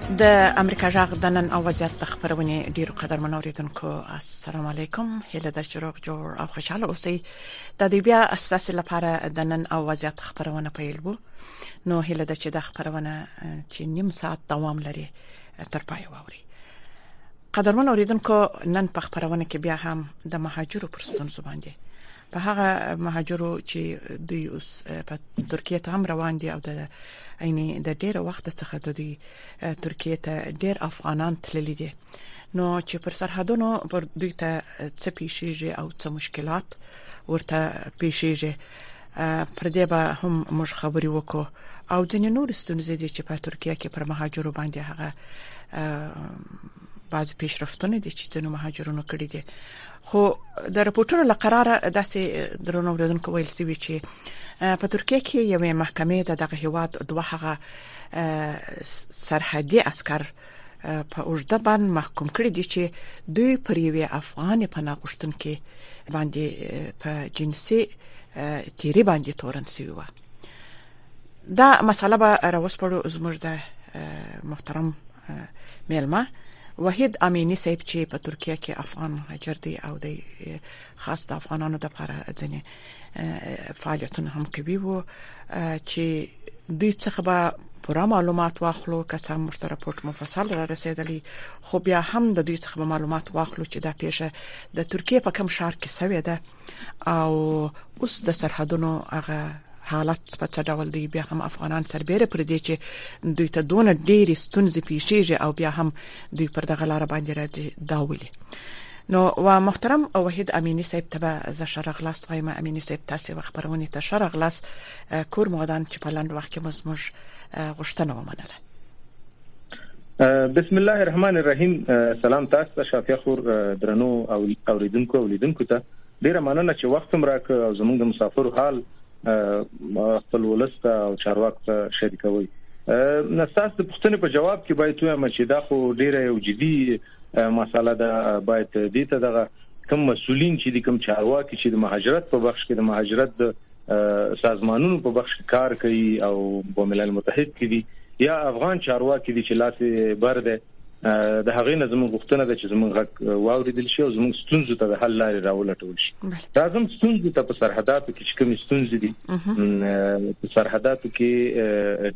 د امریکا جغ د نن او وضعیت د خبرونه ډیرو قدر منوریدونکو السلام علیکم هله در چروغ جوړ او خوشاله اوسئ د دې بیا اساس لپاره د نن او وضعیت خبرونه پیل وو نو هله د چې د خبرونه چې نیم ساعت دوام لري تر پای ووري قدرمن اوریدونکو نن په خبرونه کې بیا هم د مهاجرو پر ستونزو باندې په هغه مهاجرو چې دوی اوس په ترکیه ته هم روان دي او د عیني د ډیره وخت څخه د دوی ترکیه ته ډیر افغانان تللي دي نو چې پر سرحدونو پر دوی ته څه پیښیږي او څه مشکلات ورته پیښیږي پر دې به هم موږ خبرې وکړو او ځینې نور ستونزې دي چې په ترکیه کې پر مهاجرو باندې هغه بعضی پیشرفتونه دي چې ځینو مهاجرونو کړی دي خو د رپورټونو لقراره داسې درنو وروډونکو ویل سوي چې په ترکیه کې یوې محکمې د دغه هیواد دوه هغه سرحدي عسكر په اوږده باندې محکوم کړی دي چې دوی پر یوې افغان پناه غوښتونکو باندې په جنسي تیری باندې تورن شوی و دا مسله به راوسپړو زموږ د محترم میلمه وحید امینی صاحب چې په ترکیه کې افغان مهاجر دی او د خاص د افغانانو د لپاره ځنې فعالیتونه هم کوي وو چې دوی څخه به پوره معلومات واخلو که څه موږ ته راپورټ مفصل را رسیدلی خو بیا هم د دوی څخه معلومات واخلو چې دا پیښه د ترکیه په کوم شهر کې شوې ده او اوس د سرحدونو هغه حالت په څه ډول دی بیا هم افغانان سربېره پر دې چې دوی ته دونه ډېری ستونزې پیښیږي او بیا هم دوی پر دغه لار باندې راځي دا ولي نو و محترم وحید امینی صاحب ته به زه شرغلاس وایم امینی صاحب تاسو وخبرونه ته شرغلاس کور مودان چې په لاند وخت کې مزمج غشتنه ومنله بسم الله الرحمن الرحیم سلام تاسو ته شافیا خور درنو او اوریدونکو او لیدونکو ته ډیره مننه چې وخت هم راک او زمونږ د مسافر حال خپل ولسته او چارواکو ته شریکوي نستاس د پښتنې په جواب کې باید وایم چې دا خو ډیره یو جدي مساله ده باید دې ته دغه کوم مسولین چې کوم چارواکي چې د مهاجرت په بخش کې د مهاجرت د سازمانونو په بخش کې کار کوي او په ملل متحد کې دي یا افغان چارواکي دي چې لاس بر ده د هغې نه زموږ غوښتنه ده چې زموږ غږ واوریدل شي او زموږ ستونزو ته د حل لارې راولټول شي راځم ستونزې ته په سرحداتو کې چې کوم ستونزې دي په سرحداتو کې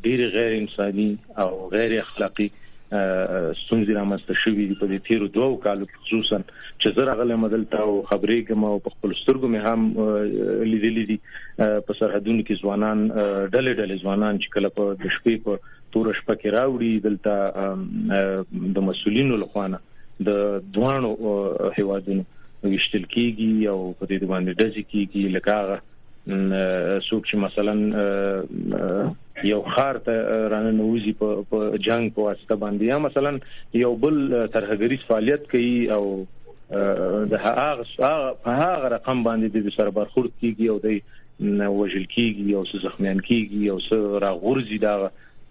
ډېر غیر انساني او غیر اخلاقی ستونزې رامنځته شوې دي په دې تیرو دوو کالو خصوصا چې زه راغلم دلته او خبرېږم او په خپل سترګو مې هم لیدلې دي په سرحدونو کې ځوانان ډلې ډلې ځوانان چې کله په د شپې په تور شپه کې راوړي دلته د مسولینو لخوانه د دوانو هیوادونو وشتل کیږي او په دې باندې ډزې کیږي لکه هغه څوک چې مثلا یو خار ته رانه نوځي په جنگ په واسطه باندې یا مثلا یو بل ترهګری فعالیت کوي او د هغه په هغه رقم باندې د سر برخورد کیږي او د وژل کیږي او څه زخمیان کیږي او څه راغورځي دا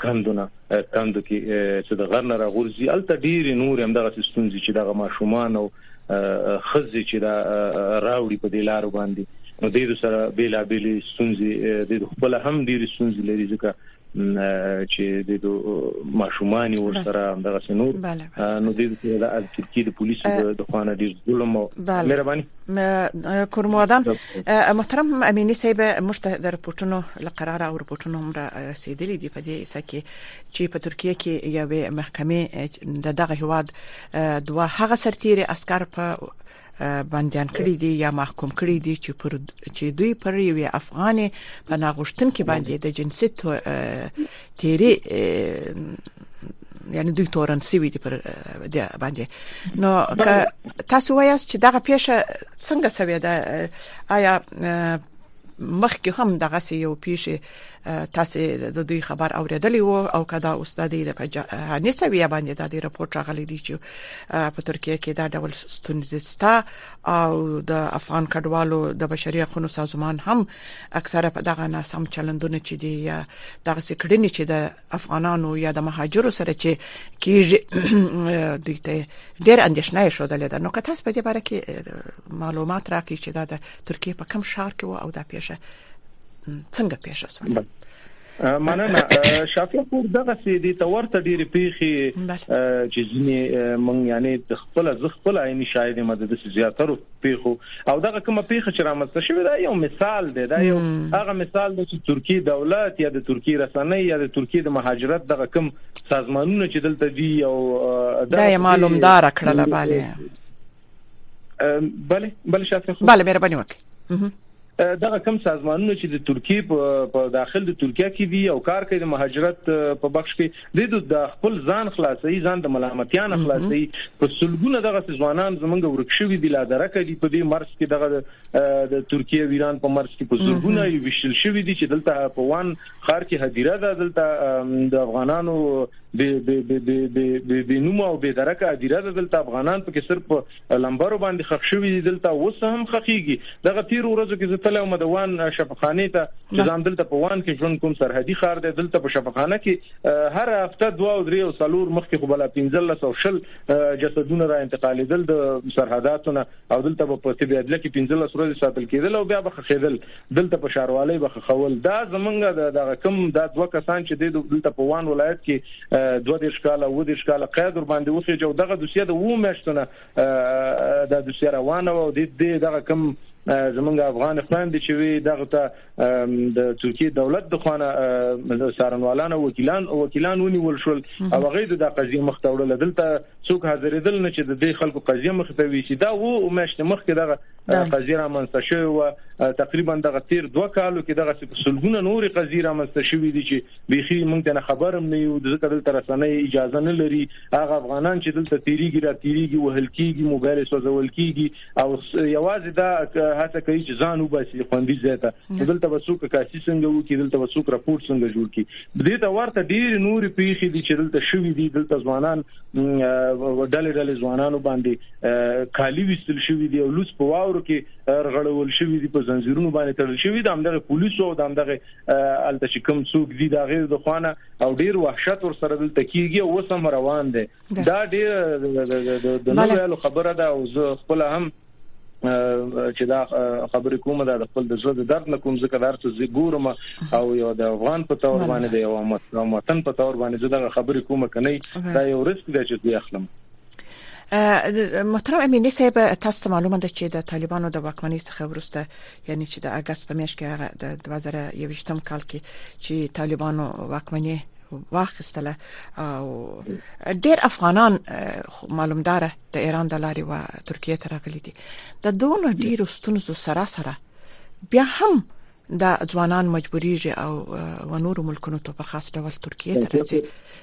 کندونه کندو کې چې د غرنه راغورځي الته ډیر نور هم دغه ستونزې چې دغه ماشومان او خزې چې دا راوړي په دې لارو باندې نو د سره بیلا بیلې ستونزې د خپل هم ډیر ستونزې لري ځکه چې د ماشومان ور سره دغه سنور نو د د ترکیه د پولیسو د خوانه ډیر ظلم او مهرباني کورموادان محترم امینی صاحب موږ ته د رپورټونو لقرار او رپورټونو هم را رسیدلې دي په دې حصہ کې چې په ترکیه کې یوې محکمې د دغه هواد دوه هغه سرتیري عسكر په بندیان کړی دي یا محکوم کړی دي چې پر چې دوی پر یو افغان پناغښتونکو باندې د جنسي تیری یعنی دوی تورن سوي دي پر دې باندې نو تاسو وایاست چې دغه پیښه څنګه سوي ده آیا مخکې هم دغه سی یو پیښه تاسو د دوی خبر اوریدلی وو او کدا اوس د دې په جهاني سوي باندې د دې رپورت راغلی دی چې په ترکیه کې دا ډول ستونزې ستا او د افغان کډوالو د بشري حقوقو سازمان هم اکثره په دغه ناسم چلندونه چې دی یا دغه سکړنی چې د افغانانو یا د مهاجرو سره چې کیږي دوی ته ډېر اندېښنه یې شودلې ده نو که تاسو په دې باره کې معلومات راکړئ چې دا د ترکیې په کوم ښار کې و او دا پیښه څنګه پیښه شوه مننه شافیا پور دغه سي دي تور ته ډېری پیخي چې ځنی مونږ یعنی د خپل ز خپل عین شاهد مدد سي زیاتره پیښو او دغه کومه پیښه چې رامنځته شوې ده یو مثال دی دا یو هغه مثال دی چې ترکی دولت یا د ترکی رسنۍ یا د ترکی د مهاجرت دغه کوم سازمانونه چې دلته دی او دا یې معلومدار کړل bale bale bale bale mehrbani وکړئ دغه کوم سازمانونه چې د ترکیې په په داخل د ترکیه کې دي او کار کوي د مهاجرت په بخش کې د دوی د خپل ځان خلاصي ځان د ملامتیا نه خلاصي په سلګونه دغه ځوانان زمونږ ورک شوی دی لا درکه دي په دې مرز کې دغه د ترکیه ویران په مرز کې په زرګونه یو وشل شوی دي چې دلته په وان خار کې هدیره ده دلته د افغانانو به به به به به نوم او به درکه هدیره ده دلته افغانان په کې صرف په لمبرو باندې خښ شوي دي دلته اوس هم خخيږي دغه تیر ورځو کې زه تلم د وان شفخانه ته چې ځان دلته په وان کې ژوند کوم سرحدي خار دی دلته په شفخانه کې هر هفته دوا او درې او څلور مخکې خو بلا 15 او شل جسدونه را انتقالېدل د سرحداتونه او دلته په طبي عدله کې 15 ورځې ساتل کېدل او بیا به خخېدل دلته په شاروالۍ به خخول دا زمونږ د دغه کوم دا دوه کسان چې دی دلته په وان ولایت کې دوه دېرش کاله اووه دېرش کاله قید ورباندې وخېژه او دغه دوسیه د اوو میاشتو نه دا دوسیه روانه وه او دی دی دغه کوم زمونږ افغان خویندې چې وي دغه ته د ترکیې دولت د خوانه څارنوالان او وکیلان وکیلان ونیول شول او هغه د دا قضیه مخ ته وړل دلته څوک حاضرېدل نه چې د دې خلکو قضیه مخ ته وي چې دا وو میاشتې مخکې دغه قضیه رامنځته شوې و تقریبا دغه تیر دوه کالو کې دغه څه سلګونه نورې قضیې رامنځته شوې دي چې بيخي مونږ ته نه خبرم نه یو ځکه دلته رسنۍ اجازه نه لري هغه افغانان چې دلته تیریږي را تیریږي وهل کیږي موبایل سوځول کیږي او یوازې دا هڅه کوي چې ځان وباسي خوندي ځای ته دلته وسوک کاسي څنګه وو کې دلته وسوک راپورټ څنګه جوړ کی دې ته ورته ډیر نورې پیښې دي چې دلته شوې دي دلته ځوانان ډلې ډلې ځوانانو باندې کالي وستل شوی دی او لوس په واورو کې رغړول شوی دی په زنجیرونو باندې تړل شوی دی همدغه پولیسو او همدغه الته چې کوم څوک دی دا غیر د خوانه او ډیر وحشت ور سره دلته کیږي او سم روان دی دا ډیر د نوو خبره ده او زه خپل هم چې دا خبرې کوم دا د خپل د زړه د درد نه کوم ځکه دا څه زی ګورم او یو د افغان په تور باندې دی او مسلمان وطن په تور باندې زه دا خبرې کوم کني دا یو رسک دی چې زه اخلم محترم امینی صاحب تاسو ته معلومه ده چې د طالبانو د واکمنۍ څخه ورسته یعنی چې د اگست په میاشت کې هغه د 2021 کال کې چې طالبانو واکمنۍ واخیستله او ډیر افغانان معلومدار د ایران د لارې و ترکیه ته راغلي دي د دوه ډیرو ستونزو سره سره بیا هم دا ځوانان مجبوریږي او ونورو ملکونو ته په خاص ډول ترکیه ته راځي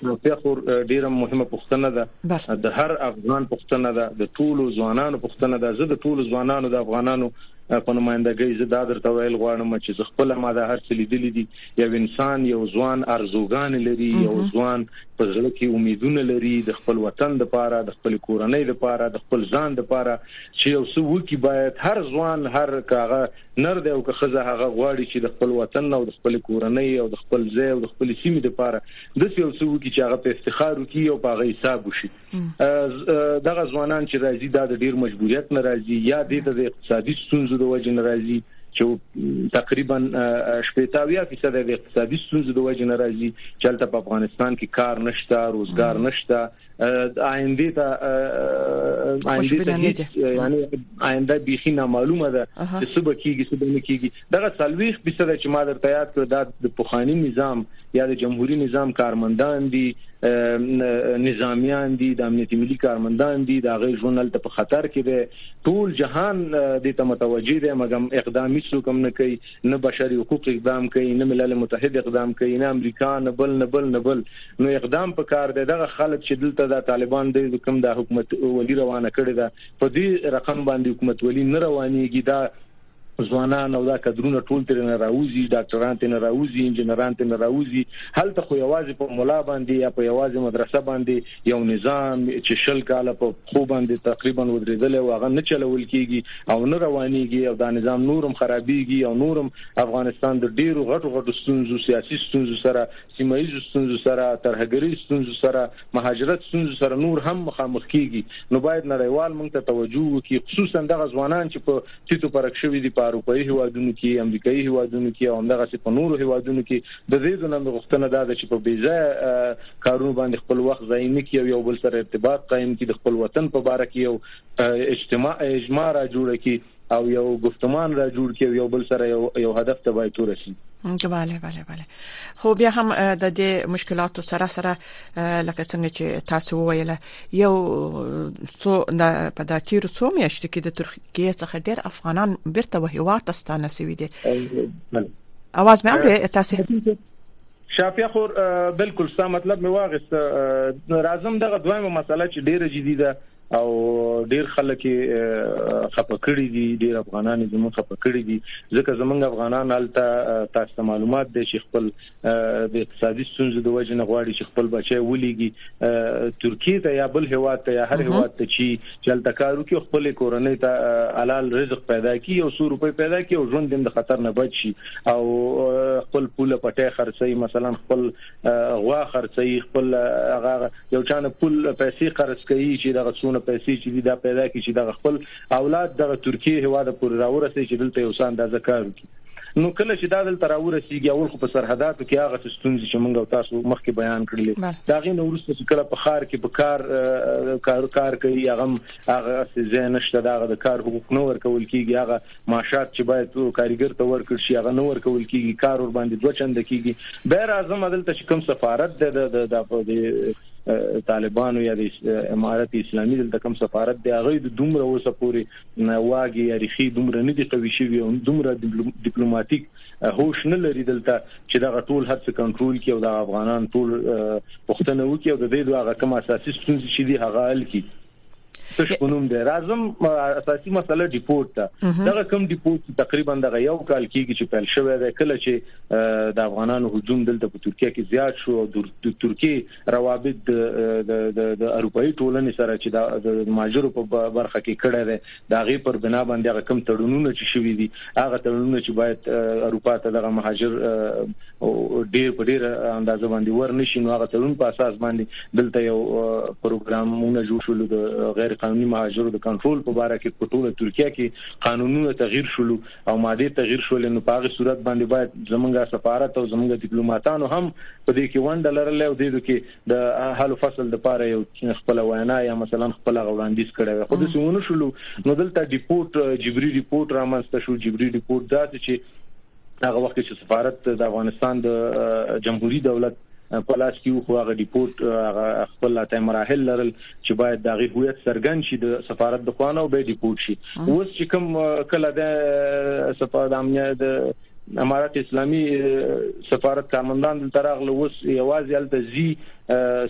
روغتیا خو ډیره مهمه پوښتنه ده د هر افغان پوښتنه ده د ټولو ځوانانو پوښتنه ده زه د ټولو ځوانانو د افغانانو په نمائندګۍ زه دا درته ویل غواړم چې زه خپل ما د هر څه لیدلې دي یو انسان یو ځوان ارزوګان لري یو ځوان په زړه کې امیدونه لري د خپل وطن د پاره د خپل کورنۍ د پاره د خپل ځان د پاره چې یو څه وکی باید هر ځوان هر کاغه نر دی او که ښځه هغه غواړي چې د خپل وطن او د خپلې کورنۍ او د خپل ځای او د خپلې سیمې لپاره داسې یو څه وکړي چې هغه په افتخار وکړي او په هغه حساب وشي دغه ځوانان چې راځي دا د ډیر مجبوریت نه راځي یا د اقتصادي ستونزو د وجې نه راځي چې تقریبا شپېتاویا فیصد د اقتصادي ستونزو د وجې نه راځي چې هلته په افغانستان کې کار نشته روزګار نشته آینده ته آینده ته یعنی آینده بیخي نامعلومه ده چې څه به کیږي څه به نه کیږي دغه سلويخ به سره چې ما درته یاد کړ دا د پوخانی نظام یا د جمهوریت نظام کارمندان دي نظامیان دي د امنیت ملي کارمندان دي دا غي ژوند هلته په خطر کې دي ټول جهان د ته متوجي دي مګم اقدامي څوک هم نه کوي نه بشري حقوق اقدام کوي نه ملل متحد اقدام کوي نه امریکا نه بل نه بل نه بل نو اقدام په کار دی دغه خلک چې دلته دا طالبان دی کوم دا حکومت ولي روانه کړی ده په دې رقم باندې حکومت ولي نه روانيږي دا ځوانان او دا کدرونه ټول تر نه راوځي ډاکټران تر نه راوځي انجنیران تر نه راوځي هلته خو یوازې په مولا باندې یا په یوازې مدرسه باندې یو نظام چې شل کاله په پښو باندې تقریبا ودرېدلی او هغه نه چلول کیږي او نه روانيږي او دا نظام نورم خرابيږي او نورم افغانستان د ډیرو غټو غټو ستونزو سیاسي ستونزو سره سیمه ییزو ستونزو سره ترهګري ستونزو سره مهاجرت ستونزو سره نور هم مخامخ کیږي نو باید نړیوال موږ ته توجه وکړي خصوصا دغه ځوانان چې په تیتو پرک شوی دي په اروپאי هیوادونو کې امریکایي هیوادونو کې او همدغه په نورو هیوادونو کې د دې ځوناند غوښتنه دا ده چې په بې ځایه کارونو باندې خپل وخت ضایع نه کړي او یو بل سره ارتباط قایم کړي، د خپل وطن په باره کې یو اجتماع، اجماع، را جوړه کړي او یو ګفتمان را جوړ کړي او یو بل سره یو یو هدف ته باید ورسي. بله بله بله خو بیا هم د دې مشکلاتو سره سره لکه څنګه چې تاسو وویل یو څو په دا تیر څو میاشتو کې د ترکیه څخه ډیر افغانان بیرته وهیوا تستانه سوي دي اواز مې اوري تاسو شافیا خو بالکل ستا مطلب مې واغست راځم دغه دویمه مسله چې ډیره جدي ده او ډیر خلک خپه کړی دي ډیر افغانان زموږ خپه کړی دي ځکه زموږ افغانان حالت تاسو معلومات دي چې خپل د اقتصادي ستونزو د وجې نه غواړي چې خپل بچي ولېږي ترکیه ته یا بل هوا ته یا هر هوا ته چې چلته کارو کې خپل کورنۍ ته حلال رزق پیدا کی او سو روپۍ پیدا کی او ژوند د خطر نه بچ شي او خپل پوله پټه خرڅي مثلا خپل غوا خرڅي خپل هغه یو چانه پول پیسې قرض کوي چې دغه څونه پیسې چې دا پیدا کی چې دغه خپل اولاد دغه ترکیه هوا د پور راورسي چې دلته یو سان د ذکر کی نو کله چې دا دلته راورسیږي اول خو په سرحداتو کې هغه ستونزې چې موږ تاسو مخکې بیان کړلې دا غي نو ورسته چې کله په خار کې په کار کار کار کوي هغه هغه ځای نشته دا د کار حقوق نه ورکول کیږي هغه معاشات چې باید کاریګر ته ورکړ شي هغه نه ورکول کیږي کار ور باندې دوه چند کیږي به راځم دلته چې کوم سفارت د د طالبانو یا د امارت اسلامي دلته کوم سفارت دی هغه د دومره وسه پوري واګې یا ریښې دومره نه دي قوي شوي او دومره دیپلوماتیک هوش نه لري دلته چې دغه ټول هر څه کنټرول کړي او دغه افغانان ټول پښتنه وکړي او د دې دوه هغه کوم اساسي ستونزې چې دي هغه حل کړي تش په نوم دی راځم اساسي مسله ډیپورت ده دغه کم ډیپورت تقریبا دغه یو کال کېږي چې پیل شوی دی کله چې د افغانانو هجوم دلته په ترکیه کې زیات شو او د ترکیه روابط د د د د اروپאי ټولنې سره چې د ماجرو په برخه کې کړه ده دا غي پر بنا باندې هغه کم تړونونه چې شوي دي هغه تړونونه چې باید اروپا ته دغه مهاجر ډیر په ډیر اندازه باندې ورنشي نو هغه تړون په اساس باندې دلته یو پروګرامونه جوړ شول د غیر قانوني مهاجرو د کنټرول په اړه کې په ټوله ترکیه کې قانونونه تغیر شول او مادې تغیر شولې نو په هغه صورت باندې باید زمونږ سفارت او زمونږ دیپلوماتانو هم په دې کې ونډه لرلې او دې کې د حل فصل د پاره یو خپل وینا یا مثلا خپل غوړاندیز کړی وي خو د سیمونو شلو نو دلته ډیپورت جبري ډیپورت رامنځته شو جبري ډیپورت داسې چې هغه وخت چې سفارت د افغانستان د جمهوریت دولت په لاس کې وو خو هغه ډیپورت هغه خپل لاته مراحل لرل چې باید د هغې هویت څرګند شي د سفارت د خوانه او به ډیپورټ شي اوس چې کوم کله د سفارت د امنیت د امارات اسلامي سفارت کارمندان دلته راغله اوس یوازې هلته زی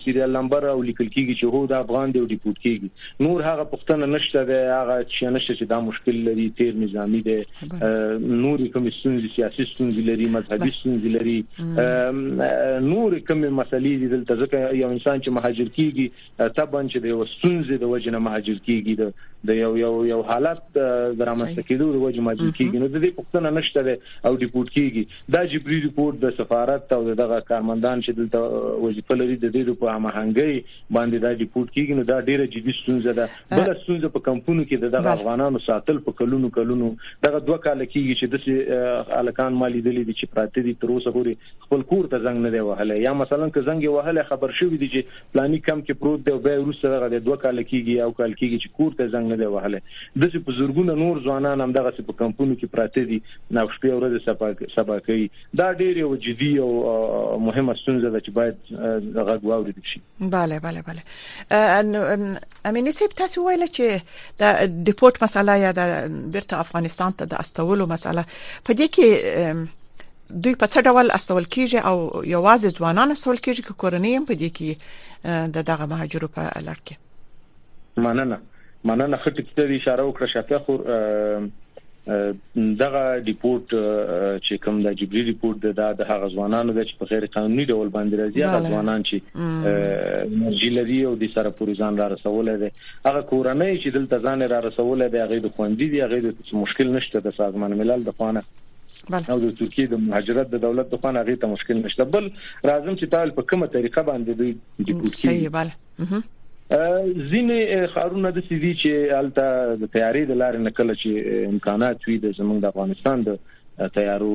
سیریال نمبر او لیکل کیږي چې هو دا افغان دی او ډیپورټ کیږي نور هغه پښتنه نشته ده هغه چې نشته چې دا مشکل لري تیر نظامی دی نورې کوم ستونزې سیاسي ستونزې لري مذهبي ستونزې لري نور کوم مسلې دي دلته ځکه یو انسان چې مهاجر کیږي طبعا چې د یو ستونزې د وجنه مهاجر کیږي د یو یو یو حالت درامسته کیدو د وجه مهاجر کیږي نو د دې پښتنه نشته او ډیپورت کیږي دا جبري ډیپورت د سفارت او دغه کارمندان چې دلته وظیفه لري د دې په هماهنګي باندې دا ډیپورت کیږي نو دا ډیره جدي ستونزه ده بل ستونزه په کمپونو کې د دغه افغانانو ساتل په کلونو کلونو دغه دوه کال کېږي چې د الکان مالي دلی دي چې پراته دي تر اوسه پورې خپل کور ته زنګ نه دی وهلی یا مثلا که زنګ وهلی خبر شوی دی چې پلاني کم کې پروت دی او بیا وروسته دغه د دوه کال کېږي یا کال کېږي چې کور ته زنګ نه دی وهلی د څه په زورګونه نور ځوانان هم دغه څه په کمپونو کې پراته دي نو شپې ورځې سبا سبا کوي دا ډېر یو جدي او مهمه ستونزه ده چې باید غږ واوري شي بله بله بله امینی صاحب تاسو ویل چې د ډیپورت مسله یا د بیرته افغانستان ته د استولو مسله په دې کې دوی په څه ډول استول کیږي او یوازې ځوانان استول کیږي چې کورنۍ هم په دې کې د دغه مهاجرو په لړ کې مننه مننه ښه ټکی ته اشاره وکړه شفیع خور دغه ریپورت چې کوم د جبري ریپورت د د هغه ځوانانو د چې په غیر قانوني ډول باندې راځي هغه ځوانان چې انرژي لري او د سره پورې ځان را رسول دي هغه کورنۍ چې دلته ځان را رسول دي هغه د خوندې دي هغه د مشکل نشته د سازمان ملل د خوانه او د ترکیه د مهاجرت د دولت د خوانه هغه ته مشکل نشته بل راځم چې تاسو په کومه طریقه باندې دوی ډیپورټ کیږي ځینې خارونه د سيدي چې الته د تیارې د لارې نه کله چې امکانات وي د زمونږ د افغانستان د تیارو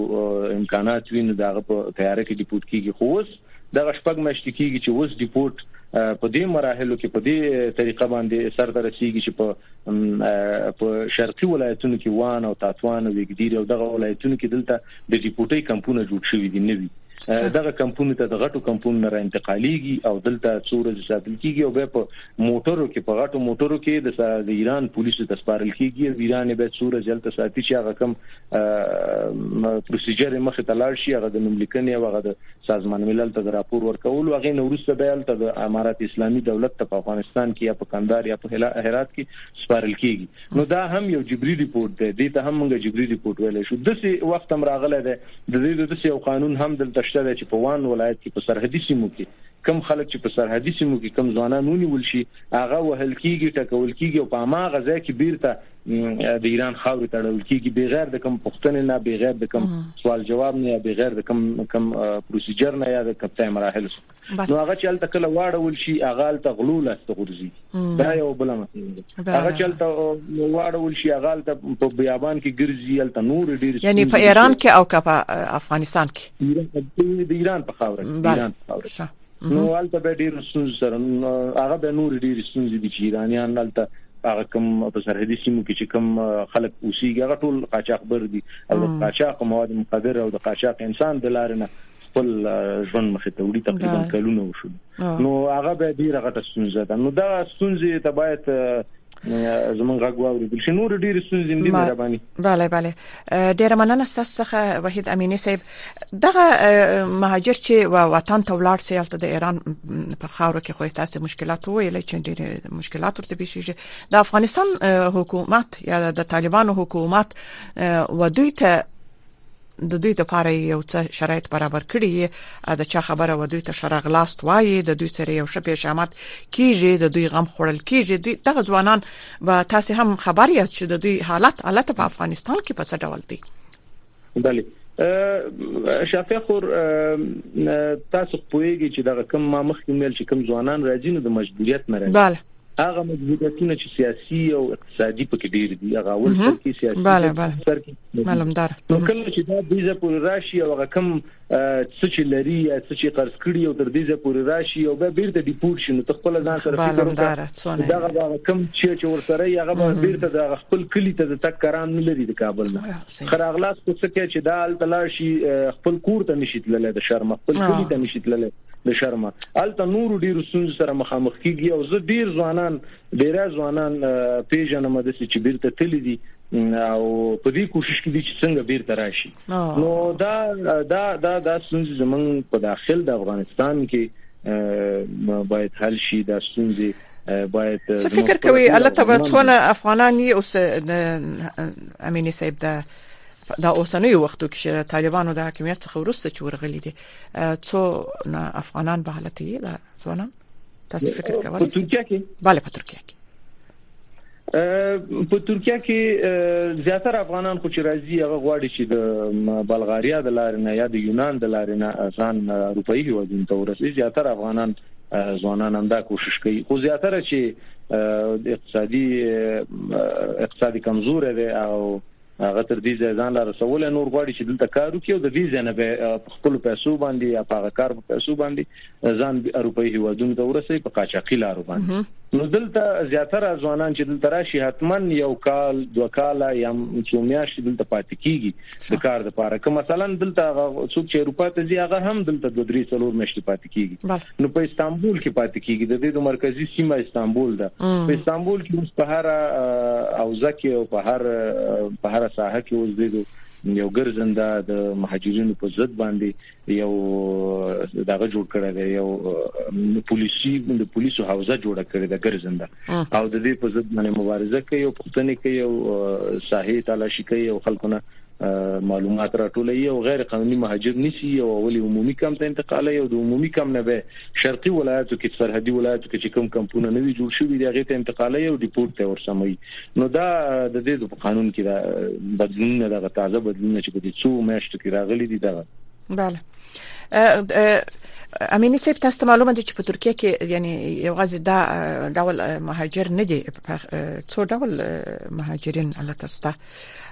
امکانات وي نو دغه په تیارې کې ډیپورت کیږي خو اوس دغه شپږ مېشتې کیږي چې اوس ډیپورت په دې مراحلو کې په دې طریقه باندې سر ته رسیدي چې په په شرقي ولایتونو کې وان او تاتوان او وګدیر او دغه ولایتونو کې دلته د ډیپورټي کمپونه جوړ شوي دي نوي دغه کمپونو ته د غټو کمپونو نه را انتقالېږي او دلته څو ورځې ساتل کېږي او بیا په موټرو کې په غټو موټرو کې د ایران پولیسو ته سپارل کېږي او ایران یې بیا څو ورځې هلته ساتي چې هغه کوم پروسیجر یې مخې ته لاړ شي هغه د نوملیکنې او هغه د سازمان ملل ته د راپور ورکولو هغې نه وروسته بیا هلته د امارات اسلامي دولت ته په افغانستان کې یا په کندهار یا په هرات کې سپارل کېږي نو دا هم یو جبري رپورټ دی دې ته هم موږ جبري رپورټ ویلی شو داسې وخت هم راغلی دی د دې د داسې یو قانون هم دلته شته دی چې په وان ولایت کې په سرحدي سیمو کې کم خلک چې په سرحدي سیمو کې کم ځوانان ونیول شي هغه وهل کیږي ټکول کیږي او په هماغه ځای کې بیرته د ایران خاورې ته اړول کیږي بغیر د کم پښتنې نه بغیر د کم سوال جواب نه یا بغیر د کم کم پروسیجر نه یا د کپتای مراحل څخه نو هغه چې هلته کله واړول شي هغه هلته غلو لاس ته غورځي دا یو بل مسله ده هغه چې هلته واړول شي هغه هلته په بیابان کې ګرځي هلته نور ډیر یعنی په ایران کې او که په افغانستان کې د ایران په خاور کې ایران په خاور کې نو هلته به ډیر سوز سره هغه به نور ډیر سوز دي چې ایرانیان هلته هغه کوم په سرحدي سیمو کې چې کوم خلک اوسېږي هغه ټول قاچاقبر دي او د قاچاق مواد مخدر او د قاچاق انسان د لارې نه خپل ژوند مخې ته وړي تقریبا کلونه وشول نو هغه به ډیره غټه ستونزه ده نو دا ستونزې ته باید زمونږ غږ واوریدل شي نور ډیر ستونزې دي مهرباني bale bale ډیره مننه تاسو څخه وحید امینی صاحب دغه مهاجر چې وطن ته ولاړ سي البته د ایران په خاور کې خو تاسو مشکلات ویل چې ډیر مشکلات ورته بشيږي د افغانستان حکومت یا د طالبانو حکومت و دوی ته د دوی لپاره یو څه شرایط برابر کړي د چا خبره و دوی ته شرغلاست وایي د دوی سره یو شپې شامت کیږي د دوی غم خورل کیږي دوی دغه ځوانان به تاسو هم خبر یاست چې د دوی حالت حالت په افغانستان کې په څه ډول دی بله شافیا خور تاسو پوهیږئ چې دا کوم ما مخکې ویل چې کوم ځوانان راځي نو د مجبوریت نه راځي هغه مجبوریتونه چې سیاسي او اقتصادي پکې ډیر دي هغه اول سر کې سیاسي بله بله سر کې معلومدار نو کله چې دا دیزه پورې راشي او هغه کم څه چې لري یا څه چې قرض کړي او تر دیزه پورې راشي او به بیرته ډیپورټ شي نو تخپل ځان سره فکر وکړي دا هغه کم چې چې ورسره یې هغه به بیرته د خپل کلی ته د تک کران نه لري د کابل نه خراغلاس څه کې چې دا التلاشي خپل کور ته نشي تللی د شرم خپل کلی ته نشي تللی د شرمه الته نورو ډیرو ستونزو سره مخامخ کیږي او زه ډیر ځوانان ډیره ځوانان پیژنم د سې چې بیرته تللی دي او په دې کوشش کې دي چې څنګه بیرته راشي نو دا دا دا دا ستونزې زمونږ په داخل د افغانستان کې باید حل شي دا ستونزې باید څه فکر کوي الله تبارک وتعالى افغانان یې اوس امینه صاحب دا دا اوسنوي وختو کې چې طالبانو د حکومت څخه ورسته چې ورغلي دي څو افغانان به حالت یې دا ځوانان تاسو فکر کوئ په ترکیه کې bale په ترکیه کې په ترکیه کې زیاتره افغانان خو چې راځي هغه غواړي چې د بلغاریا د لارې نه یا د یونان د لارې نه ځان اروپאי هیوادونو ته ورسي زیاتره افغانان ځوانان هم دا کوشش کوي خو زیاتره چې اقتصادي اقتصادي کمزور دي او هغه تر دې ځایه ځان لا رسولی، نور غواړي چې دلته کار وکړي او د دې ځای نه به یې په خپلو پیسو باندې یا په هغه کار په پیسو باندې ځان اروپايي هېوادونو ته ورسوي، په قاچاقي لارو باندې. نو دلته زیاتره ځوانان چې دلته راشي، حتما یو کال، دوه کاله یا هم څو میاشتې دلته پاتې کېږي د کار لپاره. که مثلا دلته هغه څوک چې اروپا ته ځي، هغه هم دلته دوه، درې، څلور میاشتې پاتې کېږي. نو په استانبول کې پاتې کیږي د دې د مرکزی سیمه استانبول ده په استانبول کې اوس په هر او ځکه او په هر په هر ساحه کې اوس د یو ګرځنده د مهاجرینو په ضد باندې یو دغه جوړ کړی دی یو پولیسي د پولیسو حوزه جوړه کړې ده ګرځنده او د دې په ضد باندې مبارزه کوي او پښتنې کوي او ساحې تلاشي کوي او خلکونه معلومات راټولوي او غیر قانوني مهاجر نیسي او اولي عمومي کمپ ته انتقالوي او د عمومي کمپ نه به شرقي ولایتو کې سرحدي ولایتو کې چې کوم کمپونه نوي جوړ شوي دي هغه ته انتقالوي او ډیپورټ ته ورسموي نو دا د دې په قانون کې دا بدلونونه دغه تازه بدلونونه چې په دې څو میاشتو کې راغلي دي دغه بله امینی صاحب تاسو معلومه دي چې په ترکیه کې یعنی یو غزه دا ډول مهاجر نه دي څو ډول مهاجرین الله تاسو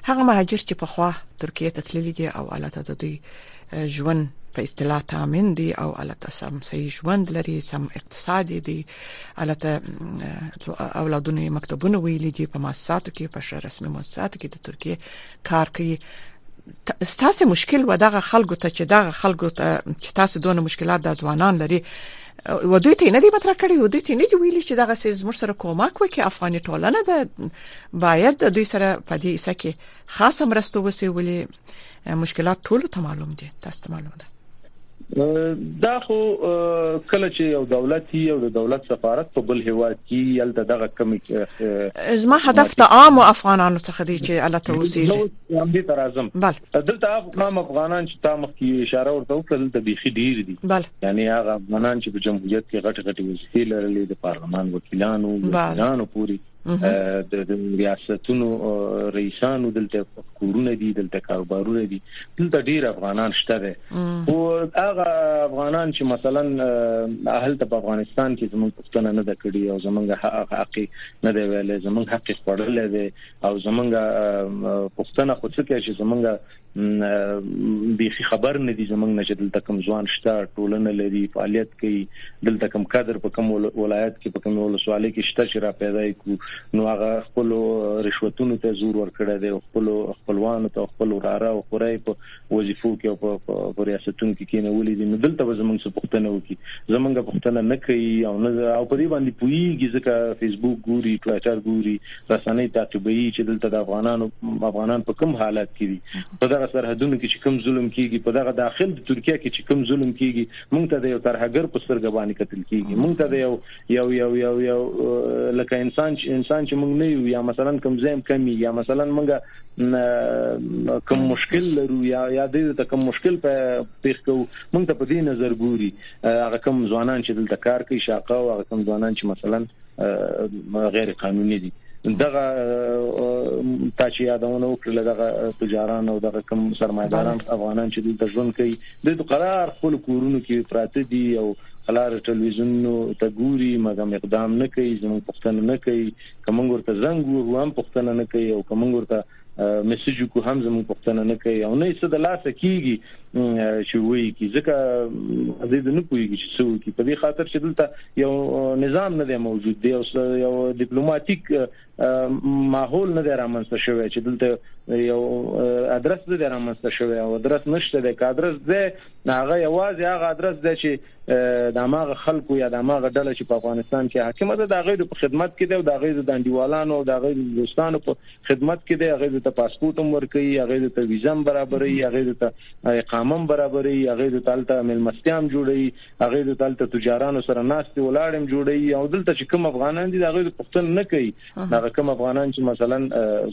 هغه مهاجر چې په خوا ترکیه ته تللي دي او الته د دوی ژوند په اصطلاح تامین دي او الته سم صحیح ژوند لري سم اقتصاد دي الته اولادونه مکتبونه ویلي دي په مؤسساتو کې په شر رسمي مؤسساتو کې د ترکیه کار کوي ستاسو مشکل و دغه خلکو ته چې دغه خلکو ته چې تاسو دونه مشکلات د ځوانان لري و دوی ته نه دی مطرح کړی و دوی ته نه دی ویلي چې دغه سیز موږ سره کومک وکړي افغاني ټولنه ده باید د دوی سره په دې اسه کې خاصه مرسته وسی ولې مشکلات ټول ته معلوم دي تاسو ته معلوم ده دا خو کله چې یو دولت یو د دولت سفارت په بل هوا کې یل دغه کمی زما هدف ته عام افغانانو څخه دی چې الله ته وسیږي هم دې تر اعظم بله دلته عام افغانان چې تا مخکې یو اشاره ورته وکړه دلته بیخي ډیر دي یعنی هغه افغانان چې په جمهوریت کې غټ غټ وظیفې لرلې د پارلمان وکیلانو وزیرانو پوری د ریاستونو رئیسانو دلته کورونه دي دلته کاروبارونه دي دلته ډیر افغانان شته دي او هغه افغانان چې مثلا اهل ته په افغانستان کې زموږ پښتنه نه د کړی او زموږ حق نه دی ویل زموږ حق خورل دی او زمونږ پښتنه خو څه کوي چې زمونږ بيخي خبر نه دي زمونږ نه چې دلته کوم ځوان شته ټولنه لري فعالیت کوي دلته کوم قدر په کوم ولایت کې په کوم ولسوالۍ کې شته چې را پیدا کو نو هغه خپل رشوتونو ته زور ورکړی دی خپل خپلوانو ته خپل وراره او خورای په وظیفو کې او په ریاستونو کې کېنولې دي نو دلته به زمونږ څه پوښتنه وکړي زمونږ پوښتنه نه کوي او نه او په دې باندې پوېږي ځکه فیسبوک ګوري ټویټر ګوري رسنۍ تعقیبوي چې دلته د افغانانو افغانان په کوم حالت کې دي په دغه سرحدونو کې چې کوم ظلم کیږي په دغه داخل د ترکیه کې چې کوم ظلم کیږي مونږ ته د یو ترهګر په سترګه باندې کتل کیږي مونږ ته د یو یو یو یو یو لکه انسان چې انسان چې موږ نه یو یا مثلا کوم زم کمی یا مثلا موږ کوم مشکل لرو یا یا دې ته کوم مشکل پیښ کوو موږ ته په دې نظر ګوري هغه کوم ځوانان چې دلته کار کوي شاقه او هغه کوم ځوانان چې مثلا غیر قانوني دي دغه تا چې یادونه وکړه دغه تجاران او دغه کوم سرمایداران افغانان چې دلته ژوند کوي د قرار خپل کورونو کې پراته دي او قلاره ټلویزیونونو ته ګوري مګم اقدام نه کوي زموږ پوښتنه نه کوي که موږ ورته زنګ ووهو هم پوښتنه نه کوي او که موږ ورته میسج وکړو هم زموږ پوښتنه نه کوي او نه یې څه د لاسه کیږي چې وایي کی ځکه دې د نه پوهیږي چې څه وکړي په دې خاطر چې دلته یو نظام نه دی موجود دی او یو ډیپلوماټیک ماحول نه دی رامنځته شوی چې دلته یو ادرس نه دی رامنځته شوی او ادرس نشته دی که ادرس دی هغه یوازې هغه ادرس دی چې د هغه خلکو یا د هغه ډله چې په افغانستان کې حاکمه ده د هغوی په خدمت کې دی او د هغوی د انډیوالانو او د هغوی د دوستانو په خدمت کې دی هغوی ته پاسپورت هم ورکوي هغوی ته ویزه هم برابروي هغوی ته اقامه هم برابروي هغوی ته هلته مېلمستیا هم جوړوي هغوی د دلته تجارانو سره ناستې ولاړم جوړي او دلته چې کوم افغانان دي دا غوې د پښتون نه کوي دا کوم افغانان چې مثلا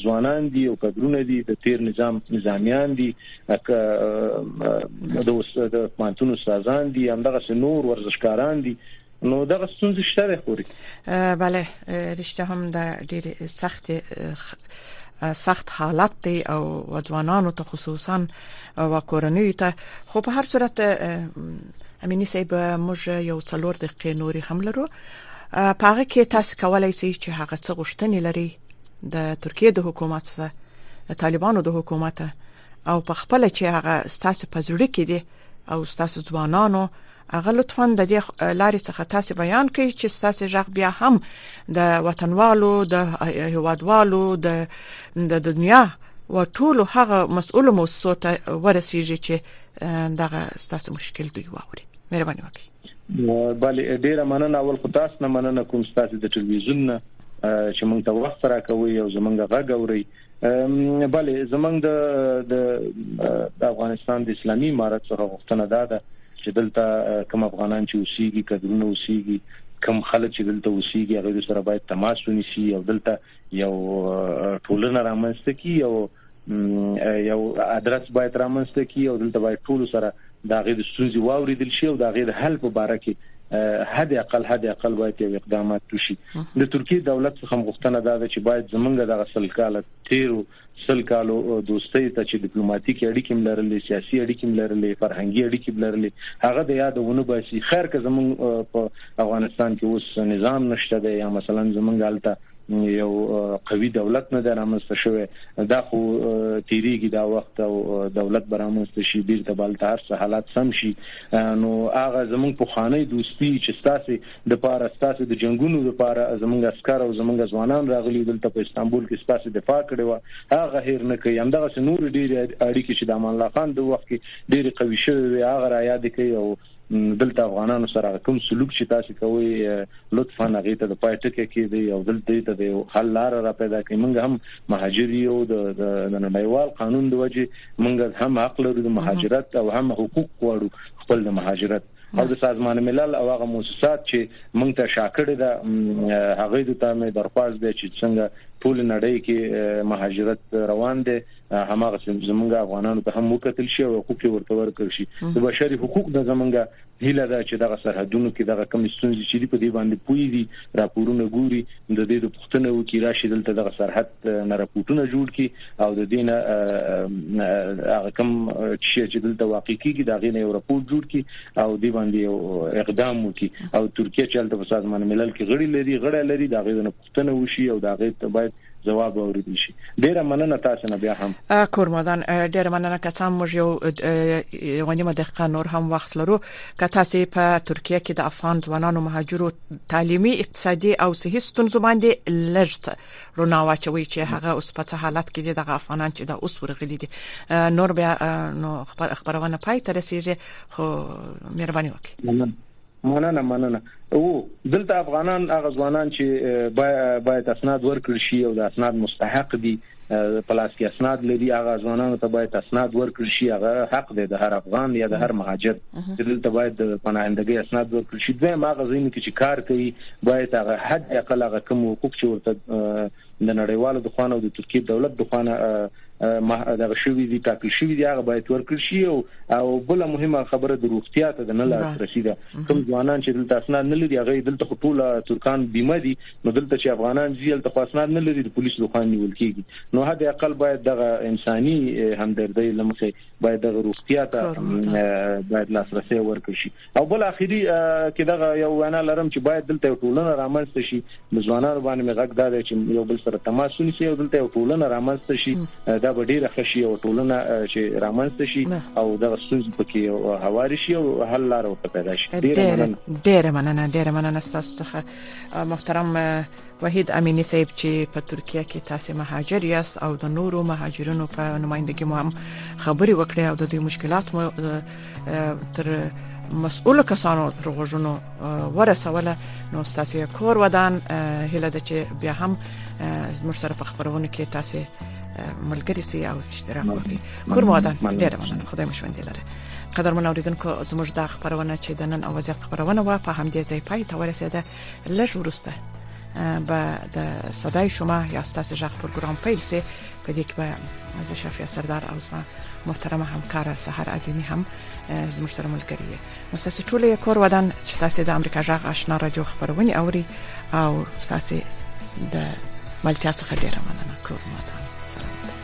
ځوانان دي او کډرونه دي د تیر نظام نظامیان دي د اوس د مانتون استادان دي همدغه نور ورزشکاران دي نو دغه ستونزې شته خوري bale رښتیا هم دا ډېر سخت سخت حالت دی او ځوانانو ته خصوصا او کورنۍ ته خو په هر صورت امینی صاحب موږ یو څلور دقیقې نوري هم لرو په هغه کې تاسو کولای شئ چې هغه څه غوښتنې لري د ترکیه د حکومت سره طالبانو د حکومت او په خپل چې هغه ستاسو په زړه کې دي او ستاسو ځوانانو هغه لطفا د دې لارې څخه تاسو بیان کړئ چې تاسو ژغ بیا هم د وطنوالو د هوادوالو د د دنیا و ټول هغه مسؤل موسسو ته ورسیږي چې دغه تاسو مشکل دی واوري مهرباني وکړئ بله ډیره مننه اول خو تاسو نه مننه کوم تاسو د ټلویزیون نه چې مونږ ته وخت راکوي او زمونږ غږ اوري بله زمنګ د د افغانستان د اسلامي امارت څخه غوښتنه دا ده چې دلته کوم افغانان چې اوسېږي کډرونه اوسېږي کم خلک چې دلته اوسېږي هغه سره باید تماس ونیسي او دلته یو ټولنه رامنځته کی او یو ادرس باید رامنځته کی او دلته باید ټول سره د هغې د ستونزې واوریدل شي او د هغې د حل په باره کې حد اقل حد اقل باید یو اقدامات وشي د ترکیه دولت څخه غوښتنه دا ده چې باید زمونږ دغه سل کال تیرو سل کالو دوستۍ ته چې ډیپلوماټیک اړیکې ملرلې سیاسي اړیکې ملرلې فرهنګي اړیکې ملرلې هغه د یاد ونه باسي خیر که زمونږ په افغانستان کې اوس نظام نشته دی یا مثلا زمونږ حالت یو قوي دولت نه دی رامنځته شوی دا خو تیریږي دا وخت او دولت به رامنځته شي بیرته به هلته هر څه حالات سم شي نو هغه زمونږ پخوانی دوستي چې ستاسو د پاره ستاسو د جنگونو د پاره زمونږ عسکر او زمونږ ځوانان راغلي دلته په استانبول کې ستاسو دفاع کړې و هغه هیر نه کوي همدغه نور ډیر اړیکې چې د امان الله خان د وخت کې ډیر قوي شوی وي هغه را یاد کوي او دلته افغانانو سره هغه کوم سلوک چې تاسو کوئ لطفا هغه ته د پای ټکی کېږدئ او دلته ته د یو حل لار را پیدا کړئ موږ هم مهاجر یو د د نړیوال قانون د وجې موږ هم حق لرو د مهاجرت او هم حقوق غواړو خپل د مهاجرت او د سازمان ملل او هغه موسسات چې موږ ته شاکړه ده هغه د تامه درخواست دی چې څنګه ټول نړۍ کې مهاجرت روان دی هماغه زمونږ افغانانو ته هم وکتل شي او حقوق ورته ورکړ شي د بشري حقوق د زمونږ هیله ده چې دغه سرحدونو کې دغه کم ستونزې چې دی په دې باندې پوي دي راپورونه ګوري د دې د پښتنو وکي راشي دلته دغه سرحد نه راپورټونه جوړ کی او د دین هغه کم چې دلته واقع کیږي دا غینه یو راپور جوړ کی او دی باندې اقدام وکي او ترکیه چې دلته په سازمان ملل کې غړي لري غړي لري دا غینه پوښتنه وشي او د هغې باید ځواب واوریدل شي ډیره مننه تاسو نه بیا هم. کورمدان ډیره مننه که څه هم موږ یو یوه نیمه دقیقه نور هم وخت لرو که تاسو په ترکیه کې د افغان ځوانانو مهاجرو تعلیمي اقتصادي او صحي ستونزو باندې لږ څه رڼا واچوي چې هغه اوس په څه حالت کې دي دغه افغانان چې دا اوس ورغلي دي نور بیا نو خبرونه پای ته رسیږي خو مهرباني وکړئ مننه مننه اوو دلته افغانان هغه ځوانان چې باید اسناد ورکړ شي او د اسناد مستحق دي په لاس کې اسناد لري هغه ځوانانو ته باید اسناد ورکړ شي هغه حق دی د هر افغان یا د هر مهاجر چې دلته باید د پناهندګۍ اسناد ورکړ شي دوی هغه ځینې کې چې کار کوي باید هغه حد اقل هغه کوم حقوق چې ورته د نړیوالو دخوانه او د ترکیې دولت دخوانه دغه شوي دي ټاکل شوي دي هغه باید ورکړل شي او او بل مهمه خبره د روغتیا ته د نه لاسرسي ده کوم ځوانان چې دلته اسناد نه لري هغه دلته خټول ترکان بیمه دي نو دلته چې افغانان ځي دلته خو اسناد نه لري د پولیسو د خوان نیول کیږي نو هدا اقل باید دغه انساني همدردۍ لمخې باید دغه روغتیا ته باید لاسرسي ورکړي شي او بل اخري کې دغه یو وینا لرم چې باید دلته یو ټولنه رامنځته شي د ځوانانو باندې مې غږ دا دی چې یو بل سره تماس ونیسي او دلته یو ټولنه رامنځته شي دا به ډیره ښه شي او ټولنه چې رامنځته شي او دغه ستونزې پکې هواري شي او حل لار ورته پیدا شي ډیره مننه ډیره مننه ډیره مننه تاسو څخه محترم وحید امینی صاحب چې په ترکیه کې تاسو مهاجر یاست او د نورو مهاجرینو په نمائندګۍ مو هم خبرې وکړې او د دوی مشکلات مو تر مسؤل کسانو تر غوږونو ورسوله نو تاسو کور ودان هله د چې بیا هم زموږ سره په خبرونه کې تاسو ملګری سي او اشتراک وکړي کور مو ودان ډیر مننه خدای مو ژوندې لره قدرمن اوریدونکو زموږ دا خبرونه چې د نن اوازې خبرونه و په همدې ځای پای ته ورسېده لږ ورسته به د صدای شما یا ستاسو ژغ پروګرام پیل سي په دې کې به زه شفیع سردار او زما محترمه همکار سحر عظیمی هم زموږ سره ملګری یې نو تاسو ټول یو کور ودان چې تاسو د امریکا ژغ آشنا رادیو خبرونه اوري او تاسو د ملتیا څخه ډیره مننه کور ودان